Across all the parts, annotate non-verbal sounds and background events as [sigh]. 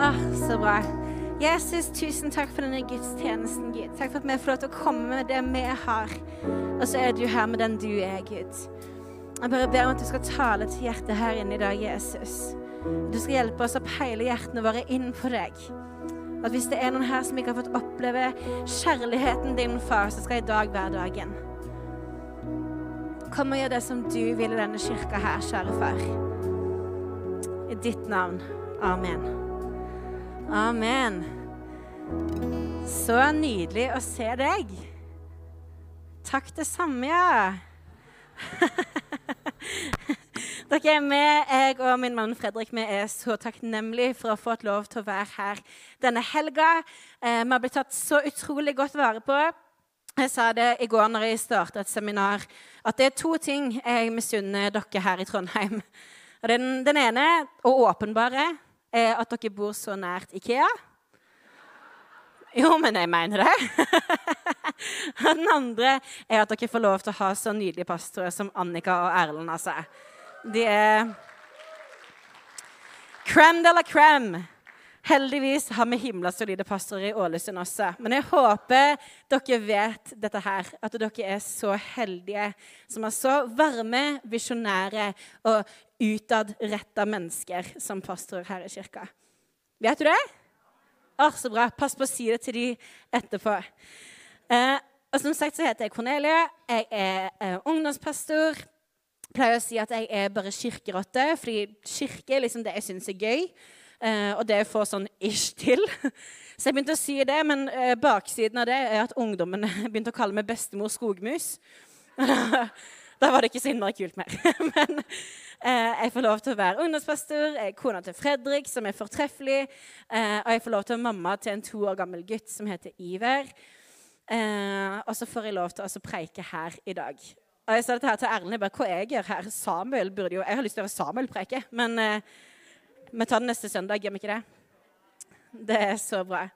Åh, så bra. Jesus, tusen takk for denne gudstjenesten, Gud. Takk for at vi får lov til å komme med det vi har. Og så er du her med den du er, Gud. Jeg bare ber om at du skal tale til hjertet her inne i dag, Jesus. Du skal hjelpe oss å peile hjertene våre inn på deg. At hvis det er noen her som ikke har fått oppleve kjærligheten din, far, så skal i dag være dagen. Kom og gjør det som du vil i denne kirka her, kjære far. I ditt navn. Amen. Amen. Så nydelig å se deg. Takk, det samme, ja. [laughs] Dere er med, jeg og min mann Fredrik vi er så takknemlige for å ha fått lov til å være her denne helga. Eh, vi har blitt tatt så utrolig godt vare på. Jeg sa det i går når jeg startet et seminar, at det er to ting jeg misunner dere her i Trondheim. Den, den ene, og åpenbare, er at dere bor så nært Ikea. Jo, men jeg mener det. [laughs] Den andre er at dere får lov til å ha så nydelige pastorer som Annika og Erlend. Altså. De er crème de la crème. Heldigvis har vi himla solide pastorer i Ålesund også. Men jeg håper dere vet dette her, at dere er så heldige som er så varme, visjonære og utadretta mennesker som pastorer her i kirka. Vet du det? Å, så bra. Pass på å si det til de etterpå. Eh, og som sagt så heter jeg Cornelia. Jeg er eh, ungdomspastor. Jeg pleier å si at jeg er bare kirkerotte, fordi kirke er liksom det jeg syns er gøy. Eh, og det får sånn ish til. Så jeg begynte å si det, men eh, baksiden av det er at ungdommen [laughs] begynte å kalle meg bestemor skogmus. [laughs] da var det ikke så innmari kult mer. [laughs] men eh, jeg får lov til å være ungdomspastor, jeg er kona til Fredrik, som er fortreffelig. Eh, og jeg får lov til å være mamma til en to år gammel gutt som heter Iver. Eh, og så får jeg lov til å preike her i dag. Og jeg sa dette her til Erlend. Hva jeg gjør her? Samuel burde jo Jeg har lyst til å være Samuel-preike, men vi tar den neste søndag, gjør vi ikke det? Det er så bra.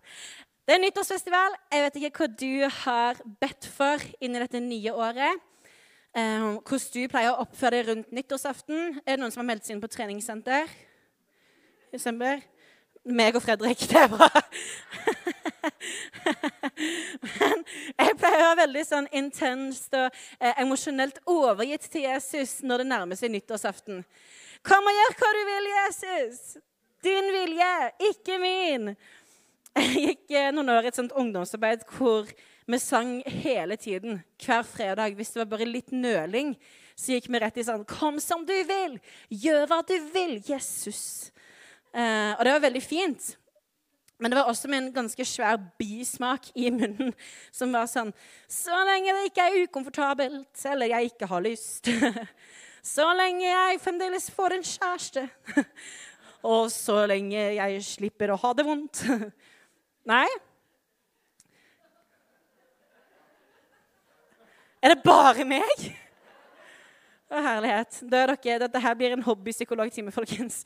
Det er nyttårsfestival. Jeg vet ikke hva du har bedt for inn i dette nye året. Eh, hvordan du pleier å oppføre deg rundt nyttårsaften. Er det noen som har meldt seg inn på treningssenter? Desember? Meg og Fredrik. [laughs] Det er bra. Men jeg pleier å være veldig sånn intenst og eh, emosjonelt overgitt til Jesus når det nærmer seg nyttårsaften. Kom og gjør hva du vil, Jesus! Din vilje, ikke min. Jeg gikk eh, noen år i et sånt ungdomsarbeid hvor vi sang hele tiden. Hver fredag. Hvis det var bare litt nøling, så gikk vi rett i sånn Kom som du vil! Gjør hva du vil, Jesus! Eh, og det var veldig fint. Men det var også med en ganske svær bismak i munnen som var sånn Så lenge det ikke er ukomfortabelt, eller jeg ikke har lyst [laughs] Så lenge jeg fremdeles får en kjæreste. [laughs] Og så lenge jeg slipper å ha det vondt. [laughs] Nei? Er det bare meg? [laughs] Å, herlighet. Dere, dette her blir en hobbypsykologtime, folkens.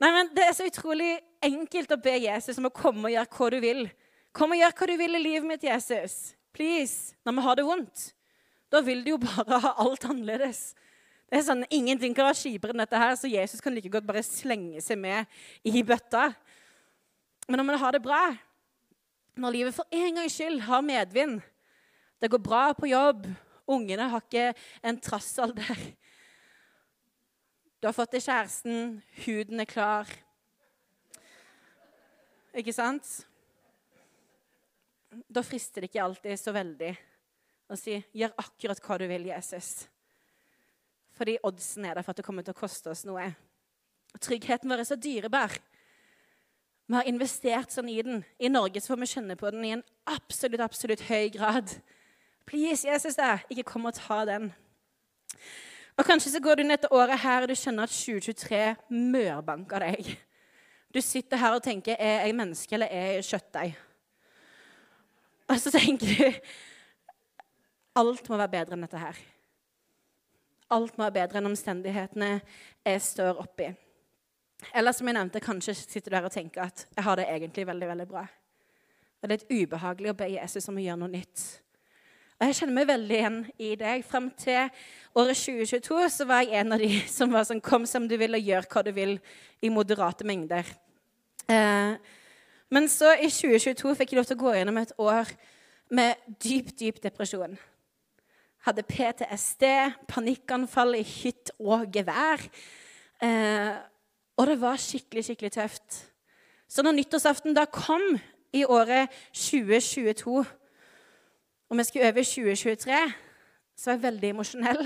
Nei, men Det er så utrolig enkelt å be Jesus om å komme og gjøre hva du vil. Kom og gjør hva du vil i livet mitt, Jesus. Please. Når vi har det vondt, da vil du jo bare ha alt annerledes. Det er sånn, Ingenting kan være kjipere enn dette, her, så Jesus kan like godt bare slenge seg med i bøtta. Men når man har det bra, når livet for en gangs skyld har medvind Det går bra på jobb, ungene har ikke en trassalder Du har fått deg kjæresten, huden er klar Ikke sant? Da frister det ikke alltid så veldig å si 'Gjør akkurat hva du vil, Jesus'. Fordi oddsen er der for at det kommer til å koste oss noe. Tryggheten vår er så dyrebar. Vi har investert sånn i den. I Norge så får vi kjenne på den i en absolutt, absolutt høy grad. Please, Jesus, da, ikke kom og ta den. Og Kanskje så går du inn dette året her og du skjønner at 2023 mørbanker deg. Du sitter her og tenker er jeg menneske eller er jeg kjøttdeig? Og så tenker du alt må være bedre enn dette her. Alt må være bedre enn omstendighetene jeg står oppi. Eller som jeg nevnte, kanskje sitter du her og tenker at jeg har det egentlig veldig veldig bra. Og det er litt ubehagelig å be Jesus om å gjøre noe nytt. Og Jeg kjenner meg veldig igjen i deg. Fram til året 2022 så var jeg en av de som var sånn Kom som du vil, og gjør hva du vil i moderate mengder. Eh, men så i 2022 fikk jeg lov til å gå gjennom et år med dyp, dyp depresjon. Hadde PTSD, panikkanfall i hytt og gevær. Eh, og det var skikkelig, skikkelig tøft. Så når nyttårsaften da kom i året 2022, og vi skulle over 2023, så var jeg veldig emosjonell.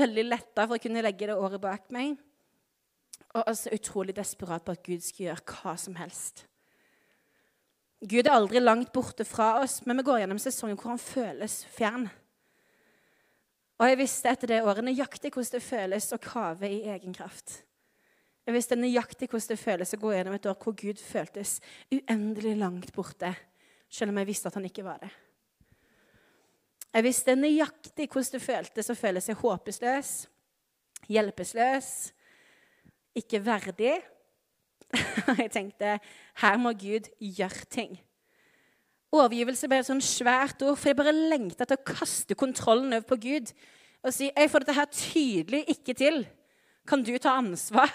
Veldig letta for å kunne legge det året bak meg. Og altså utrolig desperat på at Gud skulle gjøre hva som helst. Gud er aldri langt borte fra oss, men vi går gjennom sesongen hvor han føles fjern. Og jeg visste etter det året nøyaktig hvordan det føles å kave i egen kraft. Jeg visste nøyaktig hvordan det føles å gå gjennom et år hvor Gud føltes uendelig langt borte, selv om jeg visste at han ikke var det. Jeg visste nøyaktig hvordan det føltes å føle seg håpesløs, hjelpeløs, ikke verdig. [laughs] Jeg tenkte her må Gud gjøre ting. Overgivelse ble et sånn svært ord, for jeg bare lengta til å kaste kontrollen over på Gud og si jeg får dette her tydelig ikke til. Kan du ta ansvar?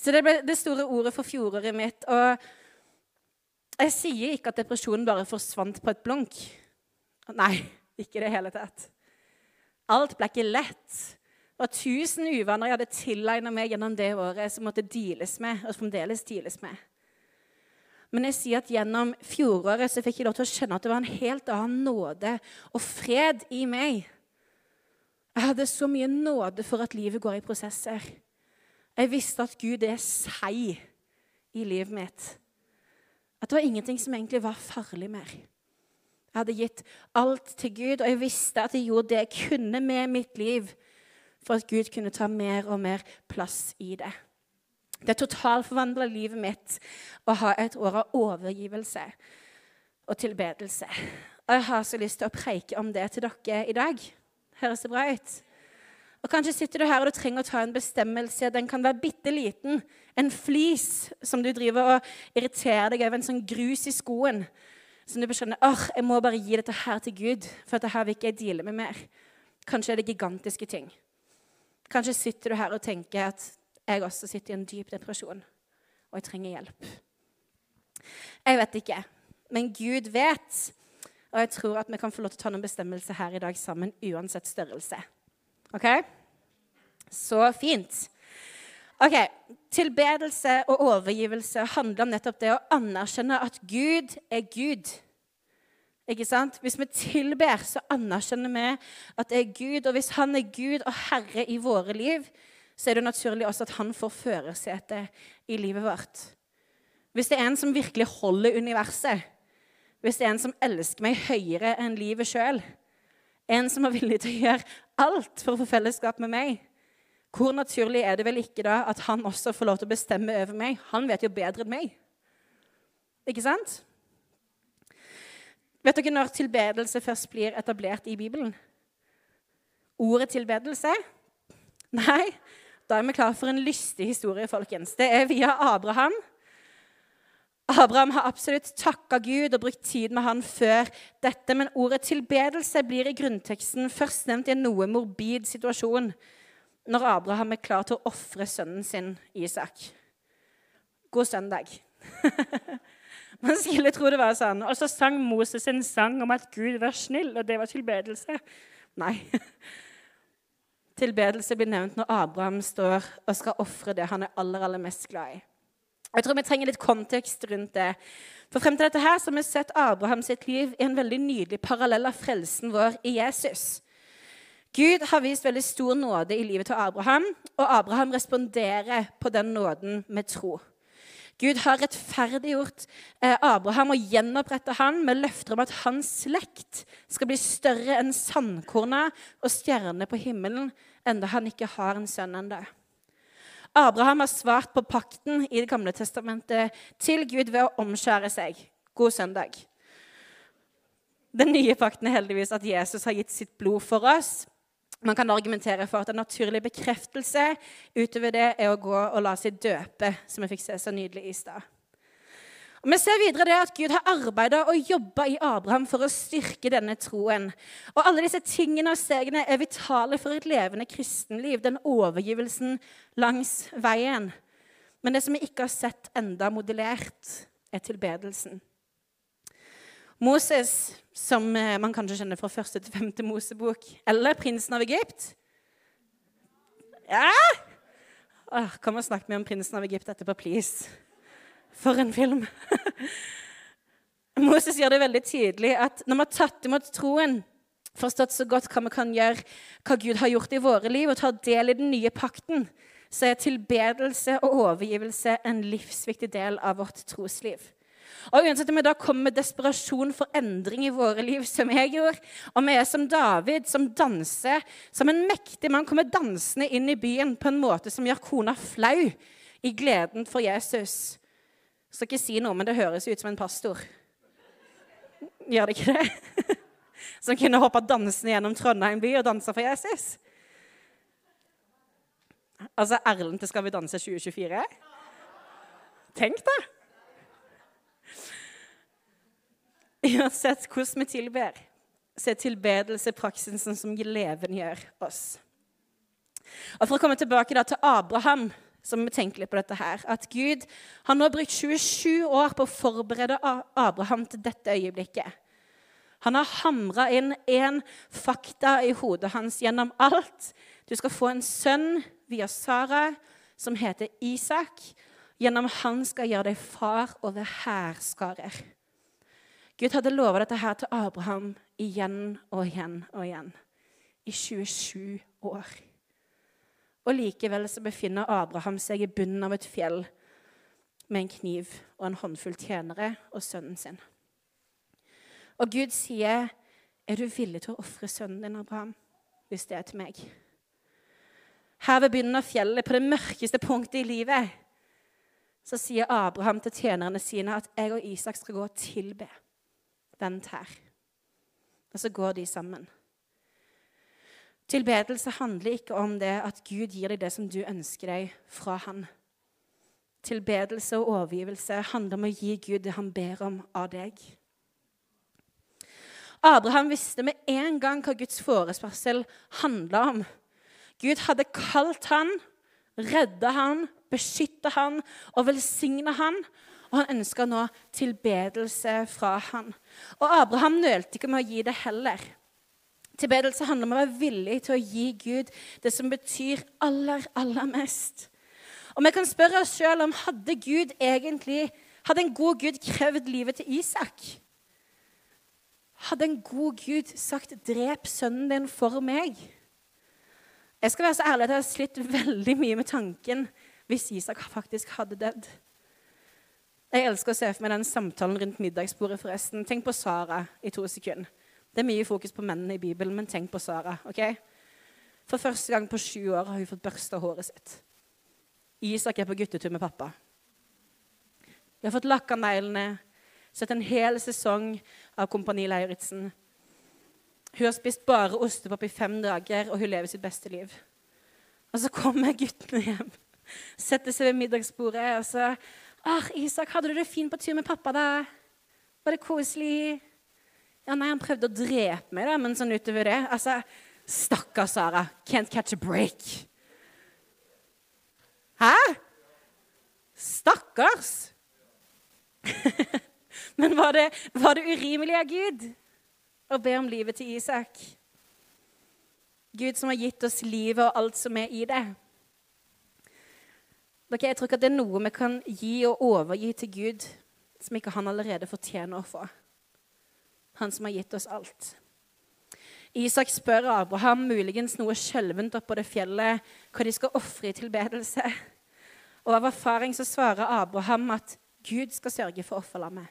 Så det ble det store ordet for fjoråret mitt. Og jeg sier ikke at depresjonen bare forsvant på et blunk. Nei, ikke i det hele tatt. Alt ble ikke lett. Var tusen uvaner jeg hadde tilegna meg gjennom det året, som måtte deales med, og fremdeles deales med. Men jeg sier at gjennom fjoråret så fikk jeg lov til å skjønne at det var en helt annen nåde og fred i meg. Jeg hadde så mye nåde for at livet går i prosesser. Jeg visste at Gud er seig i livet mitt. At det var ingenting som egentlig var farlig mer. Jeg hadde gitt alt til Gud, og jeg visste at jeg gjorde det jeg kunne med mitt liv for at Gud kunne ta mer og mer plass i det. Det totalforvandla livet mitt å ha et år av overgivelse og tilbedelse. Og jeg har så lyst til å preike om det til dere i dag. Høres det bra ut? Og Kanskje sitter du her og du trenger å ta en bestemmelse. Den kan være bitte liten. En flis som du driver og irriterer deg over, en sånn grus i skoen. Som du beskjønner åh, jeg må bare gi dette her til Gud, for dette her vil ikke jeg deale med mer. Kanskje er det gigantiske ting. Kanskje sitter du her og tenker at jeg også sitter i en dyp depresjon, og jeg trenger hjelp. Jeg vet ikke, men Gud vet. Og jeg tror at vi kan få lov til å ta noen bestemmelser her i dag sammen, uansett størrelse. OK? Så fint. Ok, Tilbedelse og overgivelse handler om nettopp det å anerkjenne at Gud er Gud. Ikke sant? Hvis vi tilber, så anerkjenner vi at det er Gud. Og hvis Han er Gud og Herre i våre liv, så er det naturlig også at han får førersetet i livet vårt. Hvis det er en som virkelig holder universet, hvis det er en som elsker meg høyere enn livet sjøl, en som er villig til å gjøre alt for å få fellesskap med meg, hvor naturlig er det vel ikke da at han også får lov til å bestemme over meg? Han vet jo bedre enn meg. Ikke sant? Vet dere når tilbedelse først blir etablert i Bibelen? Ordet tilbedelse? Nei, da er vi klar for en lystig historie, folkens. Det er via Abraham. Abraham har absolutt takka Gud og brukt tid med han før dette, men ordet tilbedelse blir i grunnteksten først nevnt i en noe morbid situasjon når Abraham er klar til å ofre sønnen sin Isak. God søndag. [laughs] Man skulle tro det var sånn. Og så sang Moses en sang om at Gud var snill, og det var tilbedelse. Nei. [laughs] Tilbedelse blir nevnt når Abraham står og skal ofre det han er aller, aller mest glad i. Jeg tror vi trenger litt kontekst rundt det. For frem til dette her så har vi sett Abraham sitt liv i en veldig nydelig parallell av frelsen vår i Jesus. Gud har vist veldig stor nåde i livet til Abraham, og Abraham responderer på den nåden med tro. Gud har rettferdiggjort eh, Abraham og gjenoppretta han med løfter om at hans slekt skal bli større enn sandkorna og stjernene på himmelen, enda han ikke har en sønn ennå. Abraham har svart på pakten i Det gamle testamentet til Gud ved å omskjære seg. God søndag. Den nye pakten er heldigvis at Jesus har gitt sitt blod for oss. Man kan argumentere for at en naturlig bekreftelse utover det er å gå og la seg døpe, som vi fikk se så nydelig i stad. Og Vi ser videre det at Gud har arbeida og jobba i Abraham for å styrke denne troen. Og Alle disse tingene og stegene er vitale for et levende kristenliv. Den overgivelsen langs veien. Men det som vi ikke har sett enda modellert, er tilbedelsen. Moses, som eh, man kanskje kjenner fra første til femte Mosebok, eller prinsen av Egypt Ja! Åh, og snakk med om prinsen av Egypt etterpå, please? For en film! [laughs] Moses gjør det veldig tydelig at når vi har tatt imot troen, forstått så godt hva vi kan gjøre, hva Gud har gjort i våre liv, og tar del i den nye pakten, så er tilbedelse og overgivelse en livsviktig del av vårt trosliv. Og uansett om vi da kommer med desperasjon for endring i våre liv, som jeg gjorde, og vi er som David, som danser, som en mektig mann kommer dansende inn i byen på en måte som gjør kona flau i gleden for Jesus, skal ikke si noe, men det høres ut som en pastor. Gjør det ikke det? [laughs] Som kunne hoppa dansende gjennom Trondheim by og dansa for Jesus? Altså Erlend til Skal vi danse 2024? Tenk det! Uansett hvordan vi tilber, så er tilbedelse praksisen som levendegjør oss. Og For å komme tilbake da til Abraham som tenker litt på dette her, at Gud har nå brukt 27 år på å forberede Abraham til dette øyeblikket. Han har hamra inn én fakta i hodet hans gjennom alt. Du skal få en sønn via Sara som heter Isak. Gjennom han skal gjøre deg far over hærskarer. Gud hadde lova dette her til Abraham igjen og igjen og igjen. I 27 år. Og likevel så befinner Abraham seg i bunnen av et fjell med en kniv og en håndfull tjenere og sønnen sin. Og Gud sier, 'Er du villig til å ofre sønnen din, Abraham, hvis det er til meg?' Her ved bunnen av fjellet, på det mørkeste punktet i livet, så sier Abraham til tjenerne sine at jeg og Isak skal gå og tilbe. Vent her. Og så går de sammen. Tilbedelse handler ikke om det at Gud gir deg det som du ønsker deg fra Han. Tilbedelse og overgivelse handler om å gi Gud det han ber om av deg. Abraham visste med en gang hva Guds forespørsel handla om. Gud hadde kalt han, redda han, beskytta han og velsigna han. Og han ønska nå tilbedelse fra han. Og Abraham nølte ikke med å gi det heller. Tilbedelse handler om å være villig til å gi Gud det som betyr aller, aller mest. Og vi kan spørre oss sjøl om hadde Gud egentlig, hadde en god Gud krevd livet til Isak? Hadde en god Gud sagt 'drep sønnen din for meg'? Jeg skal være så ærlig at jeg har slitt veldig mye med tanken hvis Isak faktisk hadde dødd. Jeg elsker å se for meg den samtalen rundt middagsbordet. forresten. Tenk på Sara i to sekunder. Det er mye fokus på mennene i Bibelen, men tenk på Sara. ok? For første gang på sju år har hun fått børsta håret sitt. Isak er på guttetur med pappa. Vi har fått lakka neglene, sett en hel sesong av Kompani Lauritzen. Hun har spist bare ostepop i fem dager, og hun lever sitt beste liv. Og så kommer guttene hjem, setter seg ved middagsbordet, og så 'Isak, hadde du det fint på tur med pappa, da? Var det koselig?' Ja, nei, han prøvde å drepe meg, da, men sånn utover det Altså, Stakkars Sara. Can't catch a break. Hæ? Stakkars! [laughs] men var det, var det urimelig av Gud å be om livet til Isak? Gud som har gitt oss livet og alt som er i det. Dere, jeg tror ikke at det er noe vi kan gi og overgi til Gud som ikke han allerede fortjener å få han som har gitt oss alt. Isak spør Abraham, muligens noe skjelvent oppå det fjellet, hva de skal ofre i tilbedelse. Og Av erfaring så svarer Abraham at Gud skal sørge for offerlammet.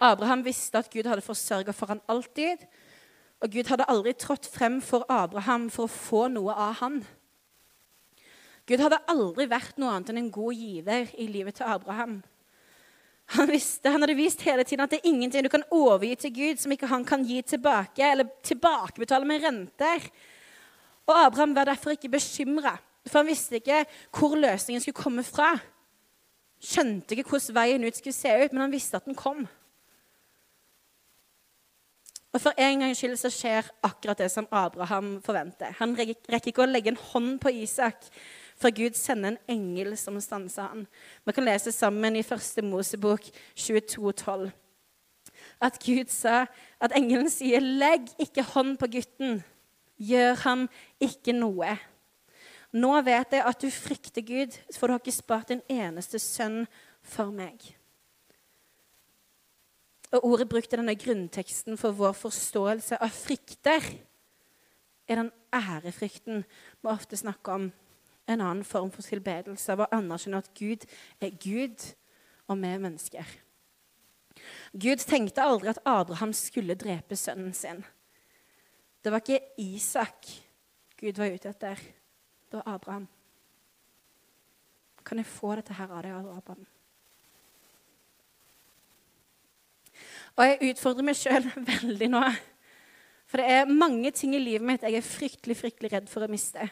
Abraham visste at Gud hadde forsørga for han alltid. Og Gud hadde aldri trådt frem for Abraham for å få noe av han. Gud hadde aldri vært noe annet enn en god giver i livet til Abraham. Han, visste, han hadde vist hele tiden at det er ingenting du kan overgi til Gud som ikke han kan gi tilbake, eller tilbakebetale med renter. Og Abraham var derfor ikke bekymra, for han visste ikke hvor løsningen skulle komme fra. Skjønte ikke hvordan veien ut skulle se ut, men han visste at den kom. Og For en gangs skyld så skjer akkurat det som Abraham forventer. Han rekker ikke å legge en hånd på Isak før Gud sender en engel som stanser han. Vi kan lese sammen i første Mosebok 22, 12. At Gud sa at engelen sier, 'Legg ikke hånd på gutten. Gjør ham ikke noe.' Nå vet jeg at du frykter Gud, for du har ikke spart en eneste sønn for meg. Og Ordet brukt i denne grunnteksten for vår forståelse av frykter er den ærefrykten vi ofte snakker om. En annen form for tilbedelse av å anerkjenne at Gud er Gud, og vi er mennesker. Gud tenkte aldri at Abraham skulle drepe sønnen sin. Det var ikke Isak Gud var ute etter. Det var Abraham. Kan jeg få dette her av deg, Abraham? Og jeg utfordrer meg sjøl [laughs] veldig nå. For det er mange ting i livet mitt jeg er fryktelig, fryktelig redd for å miste.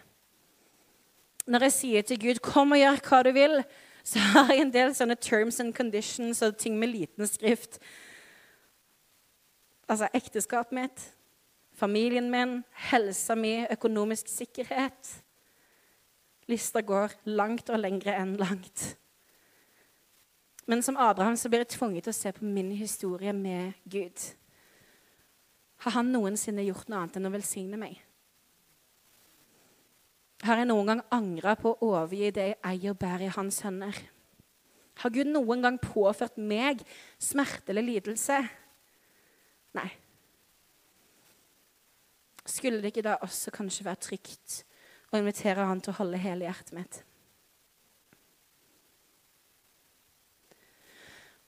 Når jeg sier til Gud 'Kom og gjør hva du vil', så har jeg en del sånne terms and conditions og ting med liten skrift. Altså ekteskapet mitt, familien min, helsa mi, økonomisk sikkerhet. Lista går langt og lengre enn langt. Men som Abraham så blir jeg tvunget til å se på min historie med Gud. Har han noensinne gjort noe annet enn å velsigne meg? Har jeg noen gang angra på å overgi det jeg eier og bærer i hans hender? Har Gud noen gang påført meg smerte eller lidelse? Nei. Skulle det ikke da også kanskje være trygt å invitere han til å holde hele hjertet mitt?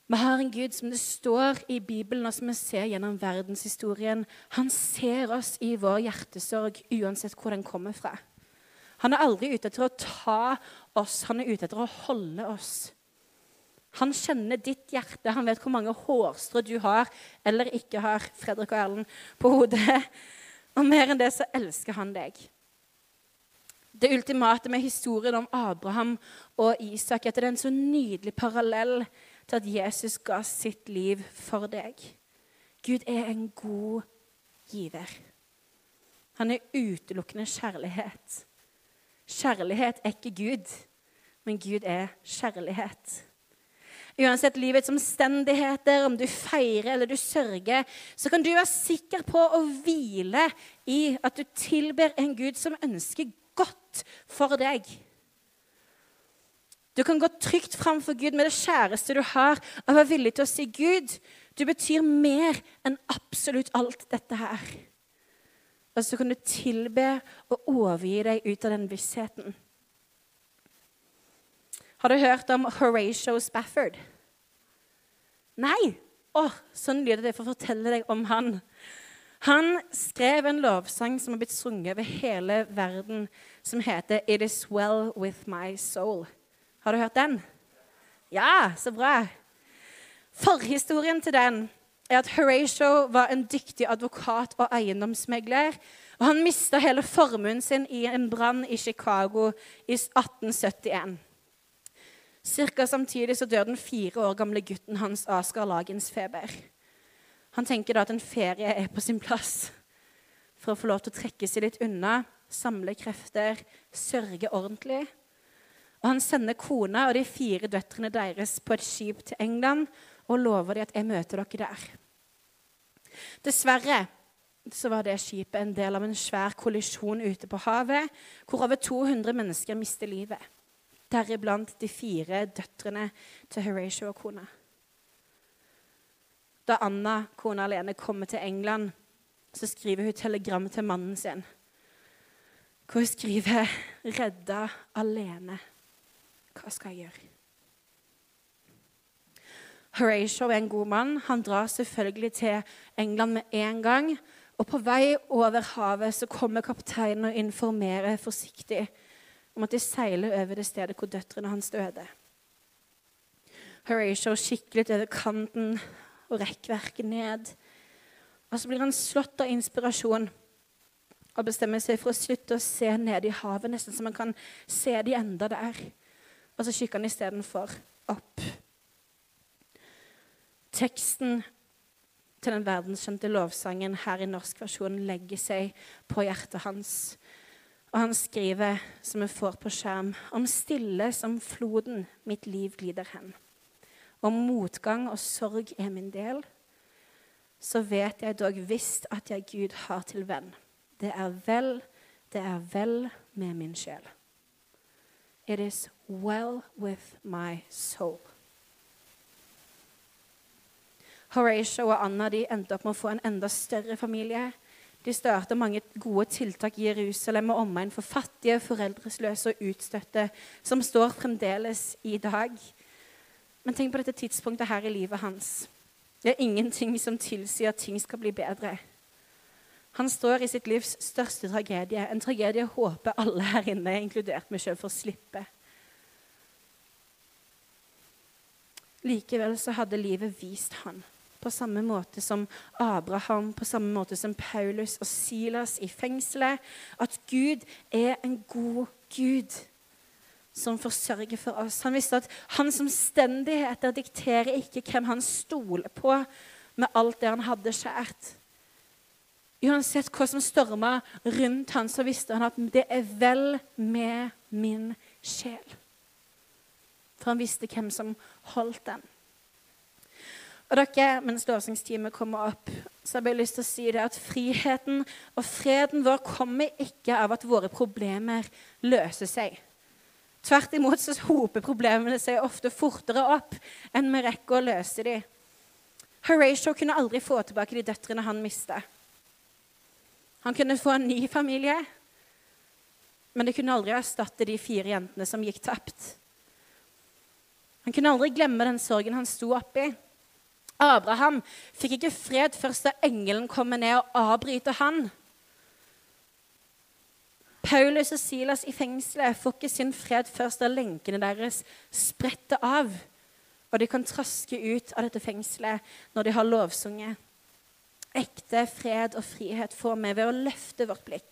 Vi har en Gud som det står i Bibelen, og som vi ser gjennom verdenshistorien. Han ser oss i vår hjertesorg, uansett hvor den kommer fra. Han er aldri ute etter å ta oss, han er ute etter å holde oss. Han kjenner ditt hjerte, han vet hvor mange hårstrå du har eller ikke har Fredrik og Erlend, på hodet. Og mer enn det så elsker han deg. Det ultimate med historien om Abraham og Isak er at det er en så nydelig parallell til at Jesus ga sitt liv for deg. Gud er en god giver. Han er utelukkende kjærlighet. Kjærlighet er ikke Gud, men Gud er kjærlighet. Uansett livets omstendigheter, om du feirer eller du sørger, så kan du være sikker på å hvile i at du tilber en Gud som ønsker godt for deg. Du kan gå trygt framfor Gud med det kjæreste du har, og være villig til å si, 'Gud, du betyr mer enn absolutt alt dette her.' Og så kan du tilbe og overgi deg ut av den vissheten. Har du hørt om Horatio Spafford? Nei? Å, oh, sånn lyder det for å fortelle deg om han. Han skrev en lovsang som har blitt sunget over hele verden, som heter 'It Is Well With My Soul'. Har du hørt den? Ja, så bra. Forhistorien til den er at Horatio var en dyktig advokat og eiendomsmegler. og Han mista hele formuen sin i en brann i Chicago i 1871. Cirka samtidig så dør den fire år gamle gutten hans av skarlagensfeber. Han tenker da at en ferie er på sin plass for å få lov til å trekke seg litt unna, samle krefter, sørge ordentlig og Han sender kona og de fire døtrene deres på et skip til England og lover dem at 'jeg møter dere der'. Dessverre så var det skipet en del av en svær kollisjon ute på havet, hvor over 200 mennesker mister livet. Deriblant de fire døtrene til Horatio og kona. Da Anna, kona alene, kommer til England, så skriver hun telegram til mannen sin, hvor hun skriver 'Redda alene'. Hva skal jeg gjøre? Horatio er en god mann. Han drar selvfølgelig til England med en gang. Og på vei over havet så kommer kapteinen og informerer forsiktig om at de seiler over det stedet hvor døtrene hans døde. Horatio kikker litt over kanten og rekkverket ned. Og så blir han slått av inspirasjon og bestemmer seg for å slutte å se ned i havet, nesten så man kan se de enda der. Og så kikker han istedenfor opp teksten til den verdenskjente lovsangen her i norsk versjon legger seg på hjertet hans. Og han skriver, som vi får på skjerm, om stille som floden mitt liv glider hen. Om motgang og sorg er min del, så vet jeg dog visst at jeg Gud har til venn. Det er vel, det er vel med min sjel. It is well with my soul. Horatio og Anna de endte opp med å få en enda større familie. De starta mange gode tiltak i Jerusalem og omegn for fattige, foreldresløse og utstøtte, som står fremdeles i dag. Men tenk på dette tidspunktet her i livet hans. Det er ingenting som tilsier at ting skal bli bedre. Han står i sitt livs største tragedie, en tragedie jeg håper alle her inne, inkludert meg sjøl, får slippe. Likevel så hadde livet vist han på samme måte som Abraham, på samme måte som Paulus og Silas i fengselet, at Gud er en god Gud som forsørger for oss. Han visste at hans omstendigheter dikterer ikke hvem han stoler på med alt det han hadde kjært. Uansett hva som storma rundt han, så visste han at det er vel med min sjel. For han visste hvem som holdt den. Og dere, mens lovsangsteamet kommer opp, så har jeg lyst til å si det at friheten og freden vår kommer ikke av at våre problemer løser seg. Tvert imot så hoper problemene seg ofte fortere opp enn vi rekker å løse dem. Horatio kunne aldri få tilbake de døtrene han mista. Han kunne få en ny familie, men det kunne aldri erstatte de fire jentene som gikk tapt. Han kunne aldri glemme den sorgen han sto oppi. Abraham fikk ikke fred først da engelen kommer ned og avbryter han. Paulus og Silas i fengselet får ikke sin fred først da lenkene deres spretter av, og de kan traske ut av dette fengselet når de har lovsunget. Ekte fred og frihet får vi ved å løfte vårt blikk,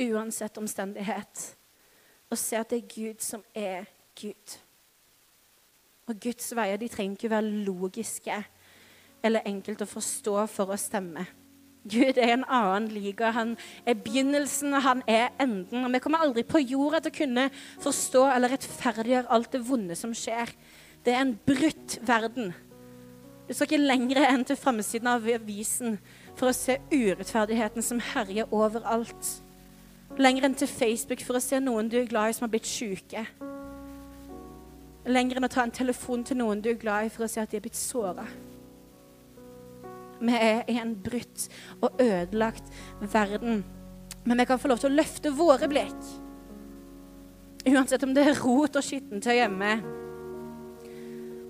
uansett omstendighet, og se at det er Gud som er Gud. Og Guds veier de trenger ikke være logiske eller enkelt å forstå for å stemme. Gud er en annen liga. Han er begynnelsen, han er enden. Og Vi kommer aldri på jorda til å kunne forstå eller rettferdiggjøre alt det vonde som skjer. Det er en brutt verden. Du skal ikke lenger enn til framsiden av avisen for å se urettferdigheten som herjer overalt. Lenger enn til Facebook for å se noen du er glad i, som har blitt syke lenger enn å ta en telefon til noen du er glad i, for å si at de er blitt såra. Vi er i en brutt og ødelagt verden. Men vi kan få lov til å løfte våre blikk. Uansett om det er rot og skittentøy hjemme.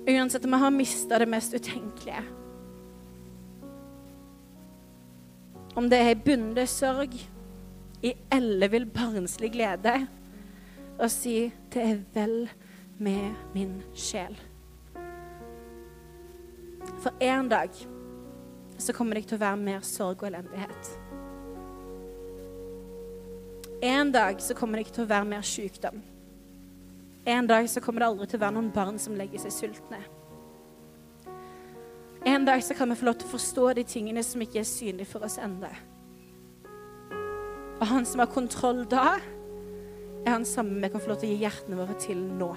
Uansett om vi har mista det mest utenkelige. Om det er i bunde sorg, i ellevill barnslig glede, og si det er vel med min sjel. For en dag så kommer det ikke til å være mer sorg og elendighet. En dag så kommer det ikke til å være mer sykdom. En dag så kommer det aldri til å være noen barn som legger seg sultne. En dag så kan vi få lov til å forstå de tingene som ikke er synlige for oss ennå. Og han som har kontroll da, er han samme vi kan få lov til å gi hjertene våre til nå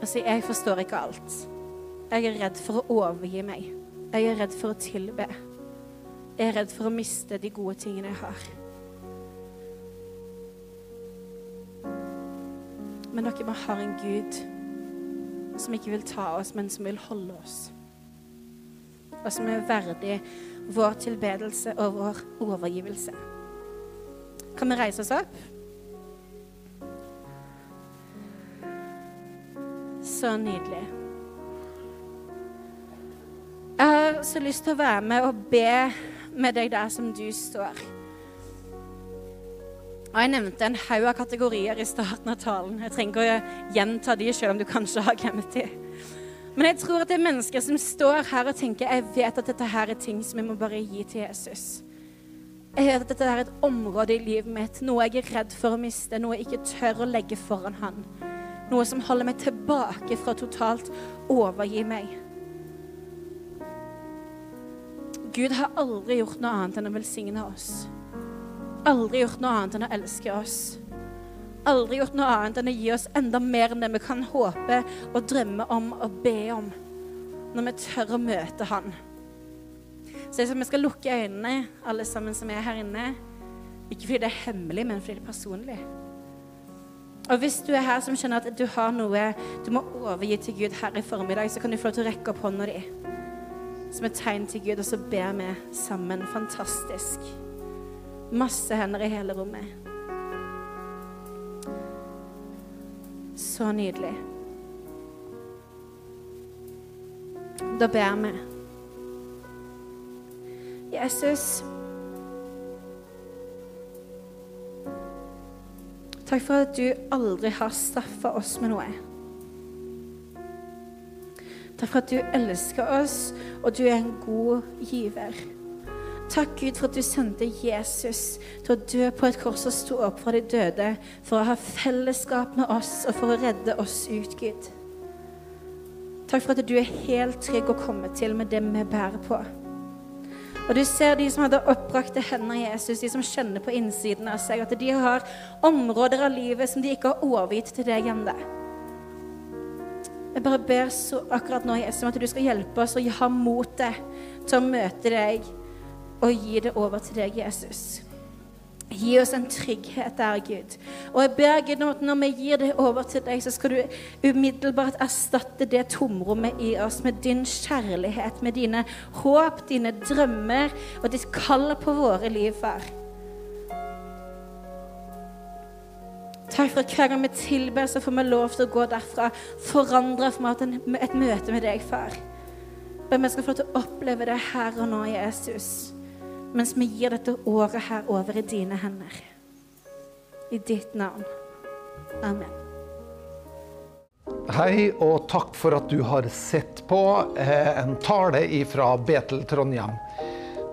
og si 'Jeg forstår ikke alt'. Jeg er redd for å overgi meg. Jeg er redd for å tilbe. Jeg er redd for å miste de gode tingene jeg har. Men dere, vi har en Gud som ikke vil ta oss, men som vil holde oss. Og som er verdig vår tilbedelse og vår overgivelse. Kan vi reise oss opp? Så nydelig. Jeg har så lyst til å være med og be med deg der som du står. Og Jeg nevnte en haug av kategorier i starten av talen. Jeg trenger ikke å gjenta de, selv om du kanskje har glemt de. Men jeg tror at det er mennesker som står her og tenker jeg vet at dette her er ting som jeg må bare gi til Jesus. Jeg vet at dette er et område i livet mitt, noe jeg er redd for å miste, noe jeg ikke tør å legge foran han. Noe som holder meg tilbake fra totalt overgi meg. Gud har aldri gjort noe annet enn å velsigne oss. Aldri gjort noe annet enn å elske oss. Aldri gjort noe annet enn å gi oss enda mer enn det vi kan håpe og drømme om og be om, når vi tør å møte Han. Så vi skal lukke øynene, alle sammen som er her inne. Ikke fordi det er hemmelig, men fordi det er personlig. Og hvis du er her som kjenner at du har noe du må overgi til Gud her i formiddag, så kan du få lov til å rekke opp hånda di som et tegn til Gud, og så ber vi sammen. Fantastisk. Masse hender i hele rommet. Så nydelig. Da ber vi. Jesus Takk for at du aldri har straffa oss med noe. Takk for at du elsker oss, og du er en god giver. Takk, Gud, for at du sendte Jesus til å dø på et kors og stå opp fra de døde for å ha fellesskap med oss og for å redde oss ut, Gud. Takk for at du er helt trygg å komme til med det vi bærer på. Og du ser de som hadde oppbrakte hender, Jesus, de som kjenner på innsiden av seg, at de har områder av livet som de ikke har overgitt til deg ennå. Jeg bare ber så akkurat nå, Jesus, om at du skal hjelpe oss og ha motet til å møte deg og gi det over til deg, Jesus. Gi oss en trygghet der, Gud. Og jeg ber Gud om at når vi gir det over til deg, så skal du umiddelbart erstatte det tomrommet i oss med din kjærlighet, med dine håp, dine drømmer og ditt kall på våre liv, far. Takk for at hver gang vi tilber, så får vi lov til å gå derfra forandra for meg et møte med deg, far. Men vi skal få lov til å oppleve det her og nå, Jesus mens vi gir dette året her over i dine hender. I ditt navn. Amen. Hei, og takk for at du har sett på eh, en tale fra Betel Trondheim.